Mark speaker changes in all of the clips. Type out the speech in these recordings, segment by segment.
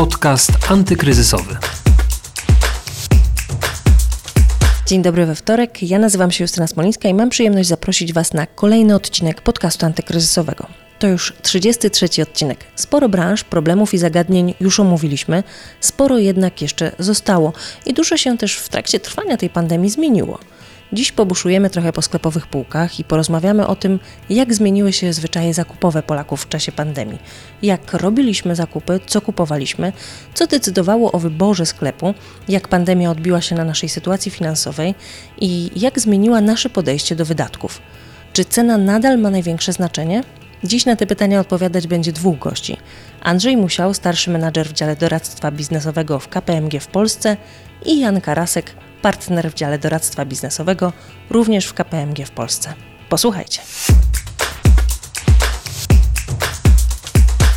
Speaker 1: Podcast antykryzysowy.
Speaker 2: Dzień dobry we wtorek. Ja nazywam się Justyna Smolińska i mam przyjemność zaprosić Was na kolejny odcinek podcastu antykryzysowego. To już 33 odcinek. Sporo branż, problemów i zagadnień już omówiliśmy, sporo jednak jeszcze zostało i dużo się też w trakcie trwania tej pandemii zmieniło. Dziś pobuszujemy trochę po sklepowych półkach i porozmawiamy o tym, jak zmieniły się zwyczaje zakupowe Polaków w czasie pandemii, jak robiliśmy zakupy, co kupowaliśmy, co decydowało o wyborze sklepu, jak pandemia odbiła się na naszej sytuacji finansowej i jak zmieniła nasze podejście do wydatków. Czy cena nadal ma największe znaczenie? Dziś na te pytania odpowiadać będzie dwóch gości. Andrzej Musiał, starszy menadżer w dziale doradztwa biznesowego w KPMG w Polsce i Jan Karasek, partner w dziale doradztwa biznesowego, również w KPMG w Polsce. Posłuchajcie.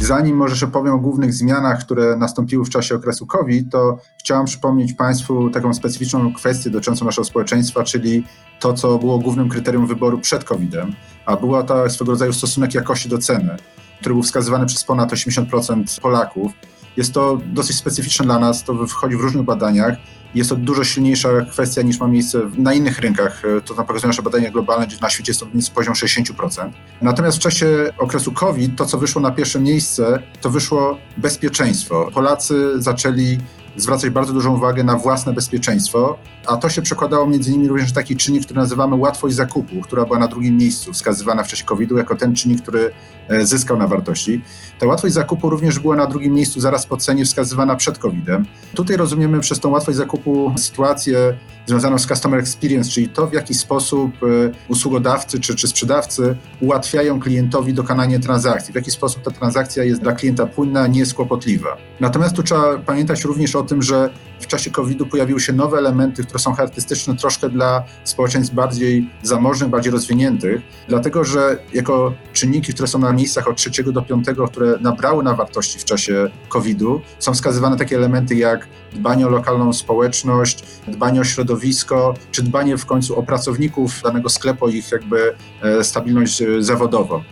Speaker 3: Zanim może jeszcze powiem o głównych zmianach, które nastąpiły w czasie okresu COVID, to chciałam przypomnieć Państwu taką specyficzną kwestię dotyczącą naszego społeczeństwa, czyli to, co było głównym kryterium wyboru przed COVID-em, a była to swego rodzaju stosunek jakości do ceny, który był wskazywany przez ponad 80% Polaków. Jest to dosyć specyficzne dla nas, to wchodzi w różnych badaniach jest to dużo silniejsza kwestia niż ma miejsce na innych rynkach. E, to nam pokazują nasze badania globalne, gdzie na świecie jest to poziom 60%. Natomiast w czasie okresu COVID to, co wyszło na pierwsze miejsce, to wyszło bezpieczeństwo. Polacy zaczęli zwracać bardzo dużą uwagę na własne bezpieczeństwo, a to się przekładało między innymi również na taki czynnik, który nazywamy łatwość zakupu, która była na drugim miejscu, wskazywana w czasie COVID-u jako ten czynnik, który e, zyskał na wartości. Ta łatwość zakupu również była na drugim miejscu zaraz po cenie wskazywana przed COVID-em. Tutaj rozumiemy przez tą łatwość zakupu sytuację związaną z customer experience, czyli to, w jaki sposób e, usługodawcy czy, czy sprzedawcy ułatwiają klientowi dokonanie transakcji, w jaki sposób ta transakcja jest dla klienta płynna, nie jest kłopotliwa. Natomiast tu trzeba pamiętać również o tym, że w czasie COVID-u pojawiły się nowe elementy, które są charakterystyczne troszkę dla społeczeństw bardziej zamożnych, bardziej rozwiniętych, dlatego że jako czynniki, które są na miejscach od trzeciego do piątego, które nabrały na wartości w czasie COVID-u, są wskazywane takie elementy jak dbanie o lokalną społeczność, dbanie o środowisko, czy dbanie w końcu o pracowników danego sklepu, ich jakby e, stabilność e, zawodową.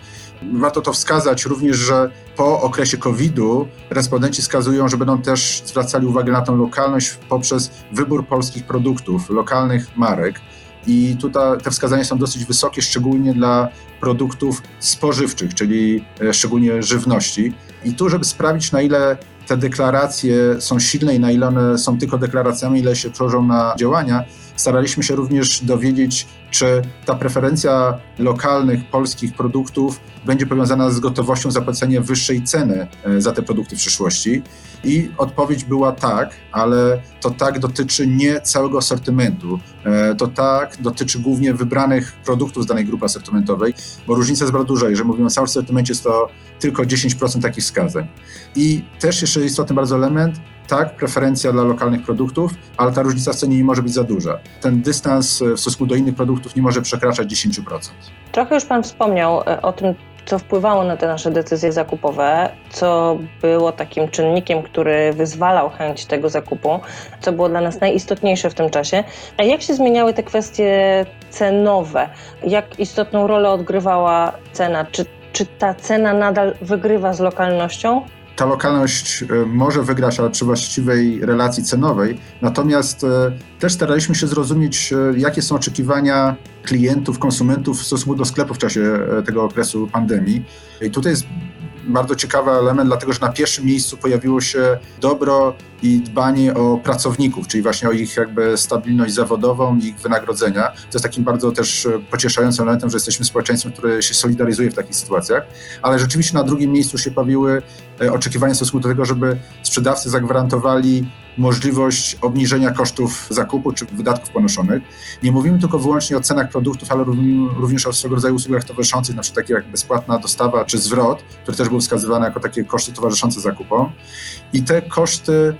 Speaker 3: Warto to wskazać również, że po okresie COVID-u respondenci wskazują, że będą też zwracali uwagę na tę lokalność poprzez wybór polskich produktów, lokalnych marek. I tutaj te wskazania są dosyć wysokie, szczególnie dla produktów spożywczych, czyli e, szczególnie żywności. I tu, żeby sprawdzić, na ile te deklaracje są silne i na ile one są tylko deklaracjami, ile się przełożą na działania, staraliśmy się również dowiedzieć, czy ta preferencja lokalnych, polskich produktów będzie powiązana z gotowością zapłacenia wyższej ceny e, za te produkty w przyszłości. I odpowiedź była tak, ale to tak dotyczy nie całego asortymentu. E, to tak dotyczy głównie wybranych produktów z danej grupy asortymentowej, bo różnica jest bardzo duża. Jeżeli mówimy o całym asortymencie, jest to tylko 10% takich wskazań. I też jeszcze istotny bardzo element, tak, preferencja dla lokalnych produktów, ale ta różnica w cenie nie może być za duża. Ten dystans w stosunku do innych produktów nie może przekraczać 10%.
Speaker 2: Trochę już Pan wspomniał e, o tym, co wpływało na te nasze decyzje zakupowe, co było takim czynnikiem, który wyzwalał chęć tego zakupu, co było dla nas najistotniejsze w tym czasie. A jak się zmieniały te kwestie cenowe? Jak istotną rolę odgrywała cena? Czy, czy ta cena nadal wygrywa z lokalnością?
Speaker 3: Ta lokalność e, może wygrać, ale przy właściwej relacji cenowej. Natomiast e, też staraliśmy się zrozumieć, e, jakie są oczekiwania klientów, konsumentów w stosunku do sklepów w czasie tego okresu pandemii. I tutaj jest bardzo ciekawy element, dlatego że na pierwszym miejscu pojawiło się dobro i dbanie o pracowników, czyli właśnie o ich jakby stabilność zawodową i ich wynagrodzenia. To jest takim bardzo też pocieszającym elementem, że jesteśmy społeczeństwem, które się solidaryzuje w takich sytuacjach, ale rzeczywiście na drugim miejscu się pojawiły e, oczekiwania w stosunku do tego, żeby sprzedawcy zagwarantowali możliwość obniżenia kosztów zakupu czy wydatków ponoszonych. Nie mówimy tylko wyłącznie o cenach produktów, ale również o swego rodzaju usługach towarzyszących, na przykład takie jak bezpłatna dostawa czy zwrot, które też były wskazywane jako takie koszty towarzyszące zakupom. I te koszty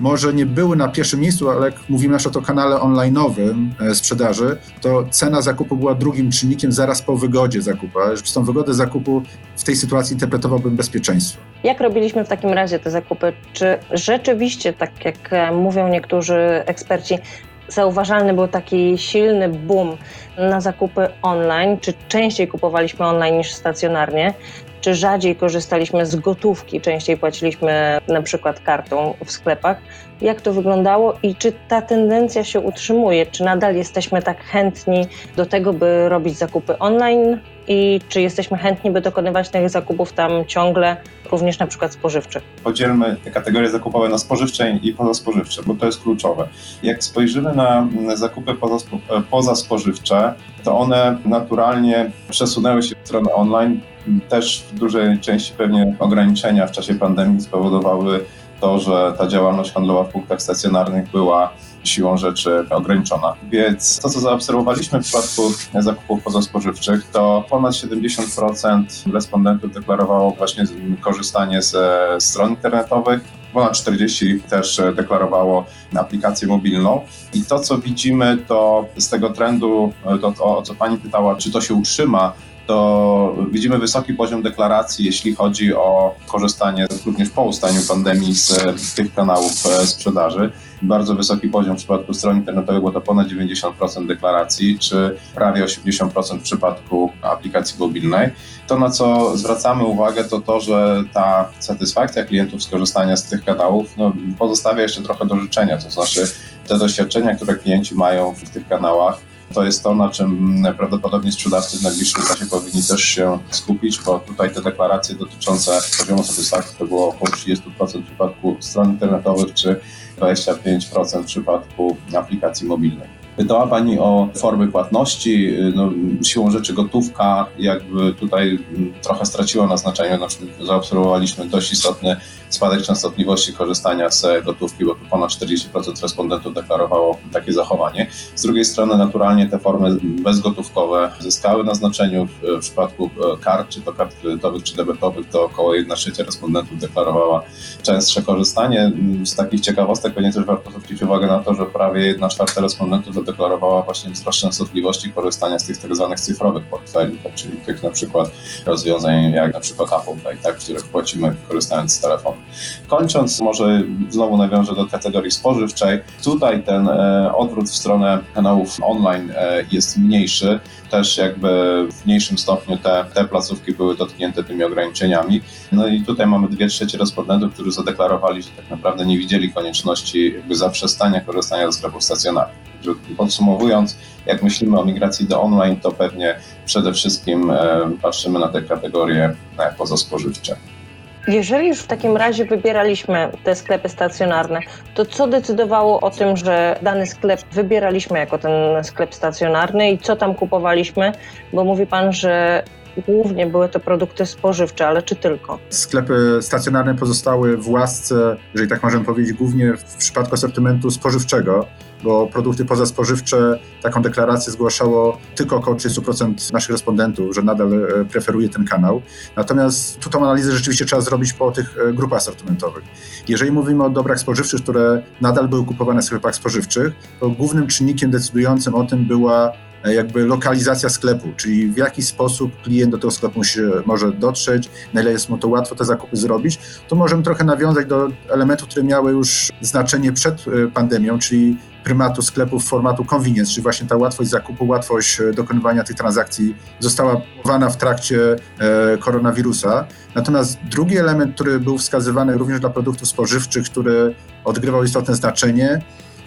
Speaker 3: może nie były na pierwszym miejscu, ale jak mówimy na przykład o kanale online'owym e, sprzedaży, to cena zakupu była drugim czynnikiem zaraz po wygodzie zakupu. Ale przez tą wygodę zakupu w tej sytuacji interpretowałbym bezpieczeństwo.
Speaker 2: Jak robiliśmy w takim razie te zakupy? Czy rzeczywiście, tak jak e, mówią niektórzy eksperci, zauważalny był taki silny boom na zakupy online, czy częściej kupowaliśmy online niż stacjonarnie? Czy rzadziej korzystaliśmy z gotówki, częściej płaciliśmy na przykład kartą w sklepach. Jak to wyglądało i czy ta tendencja się utrzymuje? Czy nadal jesteśmy tak chętni do tego, by robić zakupy online? I czy jesteśmy chętni, by dokonywać tych zakupów tam ciągle, również na przykład spożywczych?
Speaker 4: Podzielmy te kategorie zakupowe na spożywcze i pozaspożywcze, bo to jest kluczowe. Jak spojrzymy na zakupy pozaspożywcze, to one naturalnie przesunęły się w stronę online. Też w dużej części pewnie ograniczenia w czasie pandemii spowodowały to, że ta działalność handlowa w punktach stacjonarnych była siłą rzeczy ograniczona. Więc to, co zaobserwowaliśmy w przypadku zakupów pozaspożywczych, to ponad 70% respondentów deklarowało właśnie korzystanie ze stron internetowych, ponad 40 też deklarowało aplikację mobilną. I to, co widzimy, to z tego trendu, to, to o co Pani pytała, czy to się utrzyma, to widzimy wysoki poziom deklaracji, jeśli chodzi o korzystanie również po ustaniu pandemii z tych kanałów sprzedaży. Bardzo wysoki poziom w przypadku stron internetowych, bo to ponad 90% deklaracji, czy prawie 80% w przypadku aplikacji mobilnej. To, na co zwracamy uwagę, to to, że ta satysfakcja klientów z korzystania z tych kanałów no, pozostawia jeszcze trochę do życzenia, to znaczy te doświadczenia, które klienci mają w tych kanałach, to jest to, na czym prawdopodobnie sprzedawcy w najbliższym czasie powinni też się skupić, bo tutaj te deklaracje dotyczące poziomu satysfakcji to było około 30% w przypadku stron internetowych, czy 25% w przypadku aplikacji mobilnej. Pytała Pani o formy płatności. No, siłą rzeczy gotówka jakby tutaj trochę straciła na znaczeniu. Znaczy, zaobserwowaliśmy dość istotny spadek częstotliwości korzystania z gotówki, bo tu ponad 40% respondentów deklarowało takie zachowanie. Z drugiej strony naturalnie te formy bezgotówkowe zyskały na znaczeniu. W przypadku kart, czy to kart kredytowych, czy debetowych, to około 1 trzecia respondentów deklarowała częstsze korzystanie. Z takich ciekawostek pewnie też warto zwrócić uwagę na to, że prawie 1 czwarta respondentów zadeklarowała właśnie wzrost częstotliwości korzystania z tych tak zwanych cyfrowych portfeli, tak, czyli tych na przykład rozwiązań jak na przykład Apple Pay, tak, w których płacimy korzystając z telefonu. Kończąc, może znowu nawiążę do kategorii spożywczej. Tutaj ten e, odwrót w stronę kanałów online e, jest mniejszy. Też jakby w mniejszym stopniu te, te placówki były dotknięte tymi ograniczeniami. No i tutaj mamy dwie trzecie respondentów, którzy zadeklarowali, że tak naprawdę nie widzieli konieczności jakby zaprzestania korzystania ze sklepów stacjonarnych. Podsumowując, jak myślimy o migracji do online, to pewnie przede wszystkim e, patrzymy na te kategorie pozaspożywcze.
Speaker 2: Jeżeli już w takim razie wybieraliśmy te sklepy stacjonarne, to co decydowało o tym, że dany sklep wybieraliśmy jako ten sklep stacjonarny i co tam kupowaliśmy? Bo mówi Pan, że głównie były to produkty spożywcze, ale czy tylko?
Speaker 3: Sklepy stacjonarne pozostały w łasce, jeżeli tak możemy powiedzieć, głównie w przypadku asortymentu spożywczego, bo produkty pozaspożywcze taką deklarację zgłaszało tylko około 30% naszych respondentów, że nadal e, preferuje ten kanał. Natomiast tu tą analizę rzeczywiście trzeba zrobić po tych e, grupach asortymentowych. Jeżeli mówimy o dobrach spożywczych, które nadal były kupowane w sklepach spożywczych, to głównym czynnikiem decydującym o tym była jakby lokalizacja sklepu, czyli w jaki sposób klient do tego sklepu się może dotrzeć, na ile jest mu to łatwo te zakupy zrobić, to możemy trochę nawiązać do elementów, które miały już znaczenie przed pandemią, czyli prymatu sklepów formatu convenience, czyli właśnie ta łatwość zakupu, łatwość e, dokonywania tych transakcji została budowana w trakcie e, koronawirusa. Natomiast drugi element, który był wskazywany również dla produktów spożywczych, który odgrywał istotne znaczenie,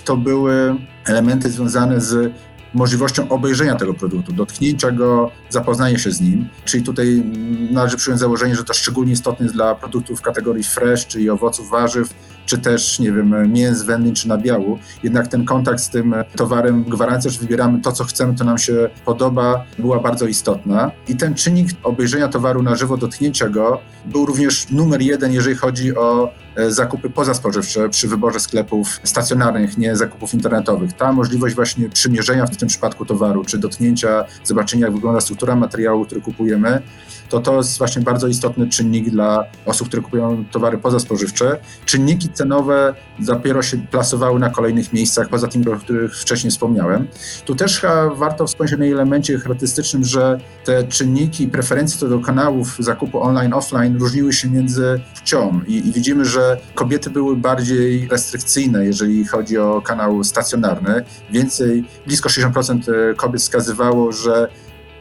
Speaker 3: to były elementy związane z możliwością obejrzenia tego produktu, dotknięcia go, zapoznania się z nim. Czyli tutaj należy przyjąć założenie, że to szczególnie istotne jest dla produktów w kategorii fresh, czyli owoców, warzyw, czy też, nie wiem, mięs, wędlin czy nabiału. Jednak ten kontakt z tym towarem, gwarancja, że wybieramy to, co chcemy, to nam się podoba, była bardzo istotna. I ten czynnik obejrzenia towaru na żywo, dotknięcia go, był również numer jeden, jeżeli chodzi o zakupy pozaspożywcze przy wyborze sklepów stacjonarnych, nie zakupów internetowych. Ta możliwość właśnie przymierzenia w tym przypadku towaru, czy dotknięcia, zobaczenia jak wygląda struktura materiału, który kupujemy, to to jest właśnie bardzo istotny czynnik dla osób, które kupują towary pozaspożywcze. Czynniki cenowe dopiero się plasowały na kolejnych miejscach, poza tym, o których wcześniej wspomniałem. Tu też warto wspomnieć o elemencie charakterystycznym, że te czynniki preferencje co do kanałów zakupu online, offline różniły się między płcią I, i widzimy, że kobiety były bardziej restrykcyjne, jeżeli chodzi o kanał stacjonarny. Więcej, blisko 60% kobiet wskazywało, że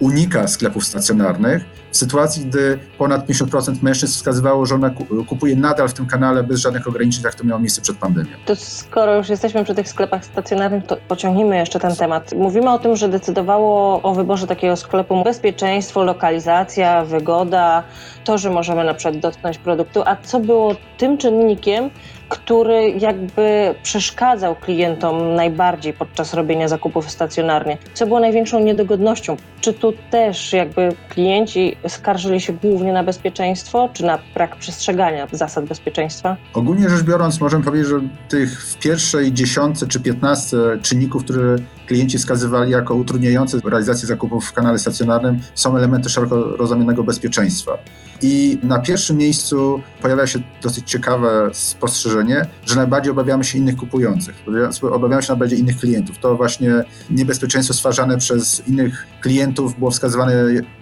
Speaker 3: unika sklepów stacjonarnych. W sytuacji, gdy ponad 50% mężczyzn wskazywało, że ona kupuje nadal w tym kanale bez żadnych ograniczeń, jak to miało miejsce przed pandemią.
Speaker 2: To skoro już jesteśmy przy tych sklepach stacjonarnych, to pociągnijmy jeszcze ten temat. Mówimy o tym, że decydowało o wyborze takiego sklepu bezpieczeństwo, lokalizacja, wygoda, to, że możemy na przykład dotknąć produktu, a co było tym czynnikiem, który jakby przeszkadzał klientom najbardziej podczas robienia zakupów stacjonarnie? Co było największą niedogodnością? Czy tu też jakby klienci skarżyli się głównie na bezpieczeństwo, czy na brak przestrzegania zasad bezpieczeństwa?
Speaker 3: Ogólnie rzecz biorąc, możemy powiedzieć, że tych w pierwszej dziesiątce czy piętnastce czynników, które klienci wskazywali jako utrudniające realizację zakupów w kanale stacjonarnym, są elementy szeroko rozumianego bezpieczeństwa. I na pierwszym miejscu pojawia się dosyć ciekawe spostrzeżenie, że najbardziej obawiamy się innych kupujących, obawiamy się najbardziej innych klientów. To właśnie niebezpieczeństwo stwarzane przez innych klientów było wskazywane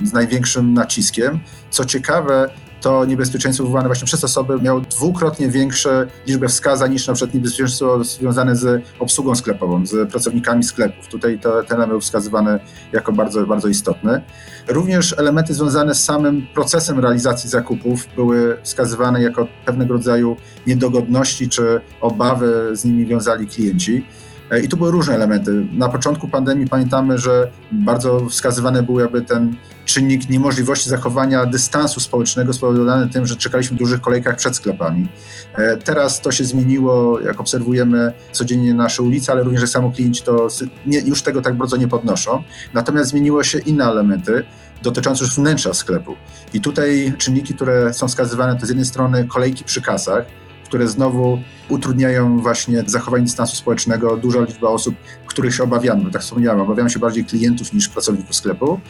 Speaker 3: z największym naciskiem. Co ciekawe, to niebezpieczeństwo wywołane właśnie przez osoby miało dwukrotnie większe liczbę wskazań niż na przykład niebezpieczeństwo związane z obsługą sklepową, z pracownikami sklepów. Tutaj to, ten element był wskazywany jako bardzo, bardzo istotny. Również elementy związane z samym procesem realizacji zakupów były wskazywane jako pewnego rodzaju niedogodności czy obawy z nimi wiązali klienci. E, I tu były różne elementy. Na początku pandemii pamiętamy, że bardzo wskazywany był jakby ten czynnik niemożliwości zachowania dystansu społecznego spowodowany tym, że czekaliśmy w dużych kolejkach przed sklepami. E, teraz to się zmieniło, jak obserwujemy codziennie nasze ulice, ale również samo klienci to nie, już tego tak bardzo nie podnoszą. Natomiast zmieniło się inne elementy dotyczące już wnętrza sklepu. I tutaj czynniki, które są wskazywane, to z jednej strony kolejki przy kasach, które znowu utrudniają właśnie zachowanie dystansu społecznego. Duża liczba osób, których się obawiamy, tak wspomniałem, obawiamy się bardziej klientów niż pracowników sklepu.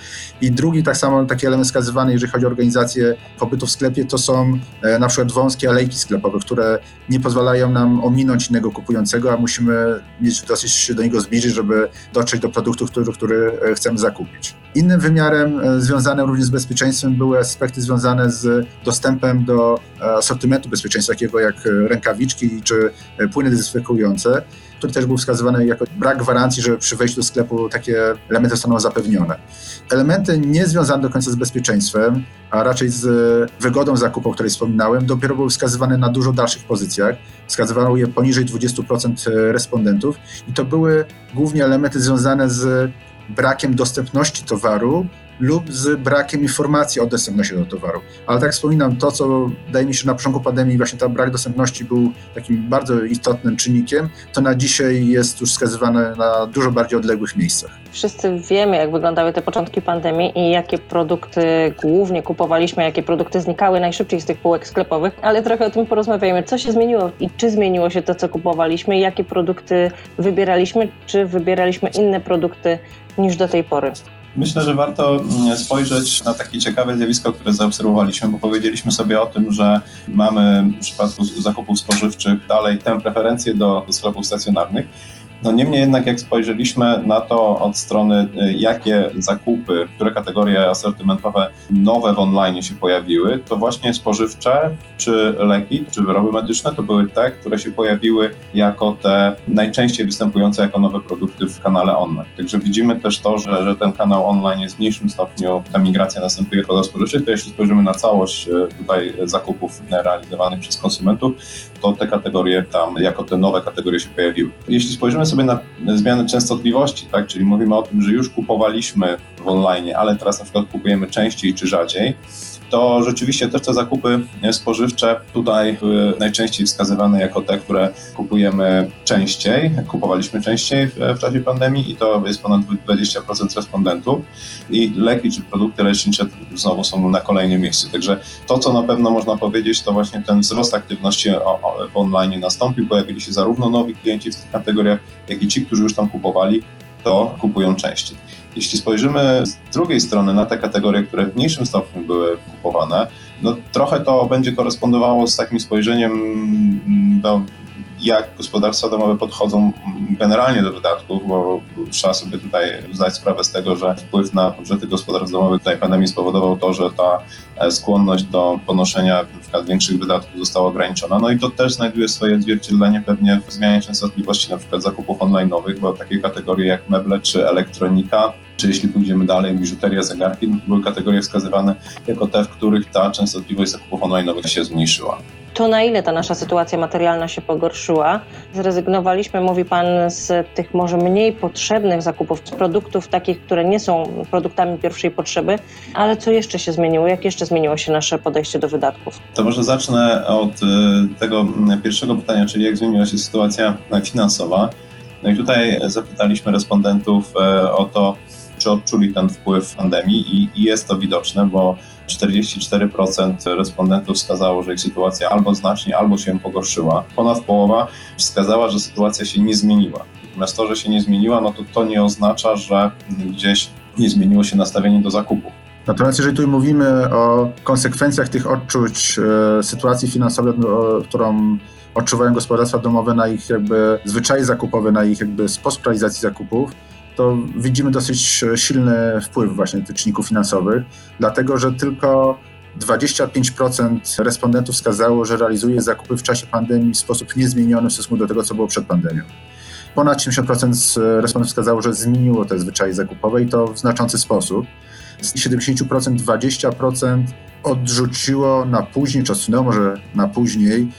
Speaker 3: I drugi tak samo taki element wskazywany, jeżeli chodzi o organizację pobytu w sklepie, to są e, na przykład wąskie alejki sklepowe, które nie pozwalają nam ominąć innego kupującego, a musimy mieć dosyć się do niego zbliżyć, żeby dotrzeć do produktu, który, który e, chcemy zakupić. Innym wymiarem e, związanym również z bezpieczeństwem były aspekty związane z dostępem do asortymentu bezpieczeństwa, takiego jak rękawiczki czy płyny dezynfekujące, który też był wskazywany jako brak gwarancji, że przy wejściu do sklepu takie elementy zostaną zapewnione. Elementy nie związane do końca z bezpieczeństwem, a raczej z wygodą zakupu, o której wspominałem, dopiero były wskazywane na dużo dalszych pozycjach. Wskazywano je poniżej 20% respondentów i to były głównie elementy związane z brakiem dostępności towaru lub z brakiem informacji o dostępności do towaru. Ale tak wspominam, to co wydaje mi się, że na początku pandemii właśnie ten brak dostępności był takim bardzo istotnym czynnikiem, to na dzisiaj jest już wskazywane na dużo bardziej odległych miejscach.
Speaker 2: Wszyscy wiemy, jak wyglądały te początki pandemii i jakie produkty głównie kupowaliśmy, jakie produkty znikały najszybciej z tych półek sklepowych, ale trochę o tym porozmawiajmy. Co się zmieniło i czy zmieniło się to, co kupowaliśmy, jakie produkty wybieraliśmy, czy wybieraliśmy inne produkty niż do tej pory?
Speaker 4: Myślę, że warto mm, spojrzeć na takie ciekawe zjawisko, które zaobserwowaliśmy, bo powiedzieliśmy sobie o tym, że mamy w przypadku zakupów spożywczych dalej tę preferencję do sklepów stacjonarnych. No niemniej jednak, jak spojrzeliśmy na to od strony, y, jakie zakupy, które kategorie asortymentowe nowe w online się pojawiły, to właśnie spożywcze, czy leki, czy wyroby medyczne, to były te, które się pojawiły jako te najczęściej występujące jako nowe produkty w kanale online. Także widzimy też to, że, że ten kanał online jest w mniejszym stopniu, ta migracja następuje do spożywczych, to jeśli spojrzymy na całość y, tutaj zakupów realizowanych przez konsumentów, to te kategorie tam jako te nowe kategorie się pojawiły. Jeśli spojrzymy sobie na zmiany częstotliwości, tak, czyli mówimy o tym, że już kupowaliśmy w online, ale teraz na przykład kupujemy częściej czy rzadziej, to rzeczywiście też te zakupy spożywcze tutaj były najczęściej wskazywane jako te, które kupujemy częściej, kupowaliśmy częściej w, w czasie pandemii i to jest ponad 20% respondentów. I leki czy produkty lecznicze znowu są na kolejnym miejscu. Także to, co na pewno można powiedzieć, to właśnie ten wzrost aktywności online nastąpił. Pojawili się zarówno nowi klienci w tych kategoriach, jak i ci, którzy już tam kupowali, to kupują częściej. Jeśli spojrzymy z drugiej strony na te kategorie, które w mniejszym stopniu były kupowane, no trochę to będzie korespondowało z takim spojrzeniem do jak gospodarstwa domowe podchodzą generalnie do wydatków, bo trzeba sobie tutaj zdać sprawę z tego, że wpływ na budżety gospodarstw domowych tutaj pandemii spowodował to, że ta e, skłonność do ponoszenia przykład większych wydatków została ograniczona. No i to też znajduje swoje odzwierciedlenie pewnie w zmianie częstotliwości przykład zakupów online'owych, bo takie kategorie jak meble czy elektronika czy jeśli pójdziemy dalej, biżuteria, zegarki, no były kategorie wskazywane jako te, w których ta częstotliwość zakupów online'owych się zmniejszyła.
Speaker 2: To na ile ta nasza sytuacja materialna się pogorszyła? Zrezygnowaliśmy, mówi Pan, z tych może mniej potrzebnych zakupów, z produktów takich, które nie są produktami pierwszej potrzeby, ale co jeszcze się zmieniło? Jak jeszcze zmieniło się nasze podejście do wydatków?
Speaker 4: To może zacznę od y, tego pierwszego pytania, czyli jak zmieniła się sytuacja finansowa. No i tutaj zapytaliśmy respondentów o to, czy odczuli ten wpływ pandemii i, i jest to widoczne, bo 44% respondentów wskazało, że ich sytuacja albo znacznie, albo się pogorszyła. Ponad połowa wskazała, że sytuacja się nie zmieniła. Natomiast to, że się nie zmieniła, no to to nie oznacza, że gdzieś nie zmieniło się nastawienie do zakupów.
Speaker 3: Natomiast jeżeli tu mówimy o konsekwencjach tych odczuć e, sytuacji finansowej, no, którą odczuwają gospodarstwa domowe na ich jakby zwyczaje zakupowe, na ich jakby sposób realizacji zakupów, to widzimy dosyć silny wpływ właśnie tych czynników finansowych, dlatego że tylko 25% respondentów wskazało, że realizuje zakupy w czasie pandemii w sposób niezmieniony w stosunku do tego, co było przed pandemią. Ponad 70% respondentów wskazało, że zmieniło te zwyczaje zakupowe i to w znaczący sposób. Z 70% 20% odrzuciło na później, czy odsunęło może na później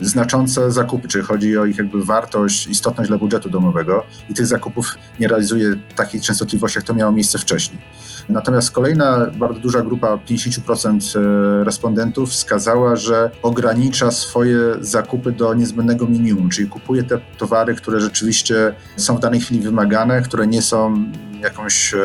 Speaker 3: znaczące zakupy, czyli chodzi o ich jakby wartość, istotność dla budżetu domowego i tych zakupów nie realizuje takiej częstotliwości, jak to miało miejsce wcześniej. Natomiast kolejna bardzo duża grupa, 50% e, respondentów wskazała, że ogranicza swoje zakupy do niezbędnego minimum, czyli kupuje te towary, które rzeczywiście są w danej chwili wymagane, które nie są jakąś e,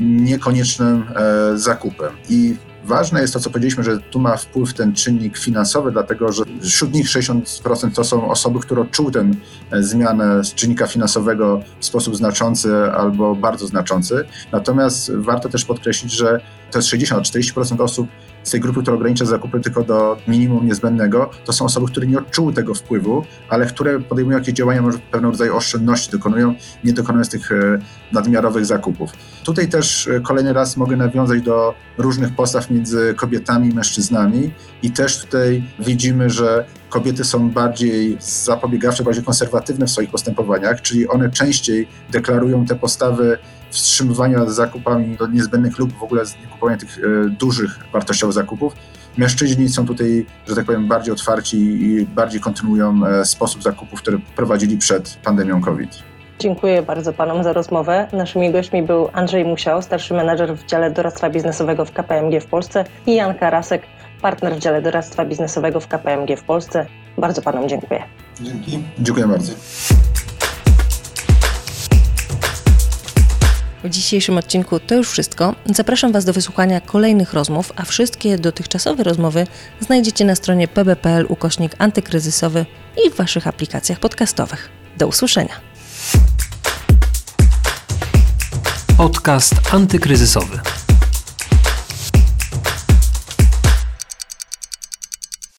Speaker 3: niekoniecznym e, zakupem. I Ważne jest to, co powiedzieliśmy, że tu ma wpływ ten czynnik finansowy, dlatego że wśród nich 60% to są osoby, które odczuły tę e, zmianę z czynnika finansowego w sposób znaczący albo bardzo znaczący. Natomiast warto też podkreślić, że to jest 60-40% osób z tej grupy, która ogranicza zakupy tylko do minimum niezbędnego, to są osoby, które nie odczuły tego wpływu, ale które podejmują jakieś działania, może pewnego rodzaju oszczędności dokonują, nie dokonując tych e, nadmiarowych zakupów. Tutaj też e, kolejny raz mogę nawiązać do różnych postaw między kobietami i mężczyznami i też tutaj widzimy, że kobiety są bardziej zapobiegawcze, bardziej konserwatywne w swoich postępowaniach, czyli one częściej deklarują te postawy wstrzymywania z zakupami do niezbędnych lub w ogóle z kupowania tych e, dużych wartościowych zakupów. Mężczyźni są tutaj, że tak powiem, bardziej otwarci i bardziej kontynuują e, sposób zakupów, który prowadzili przed pandemią COVID.
Speaker 2: Dziękuję bardzo panom za rozmowę. Naszymi gośćmi był Andrzej Musiał, starszy menadżer w dziale doradztwa biznesowego w KPMG w Polsce i Jan Karasek, partner w dziale doradztwa biznesowego w KPMG w Polsce. Bardzo panom dziękuję.
Speaker 4: Dzięki.
Speaker 3: Dziękuję bardzo.
Speaker 2: W dzisiejszym odcinku to już wszystko. Zapraszam Was do wysłuchania kolejnych rozmów, a wszystkie dotychczasowe rozmowy znajdziecie na stronie pb.pl ukośnik antykryzysowy i w Waszych aplikacjach podcastowych. Do usłyszenia.
Speaker 1: Podcast antykryzysowy.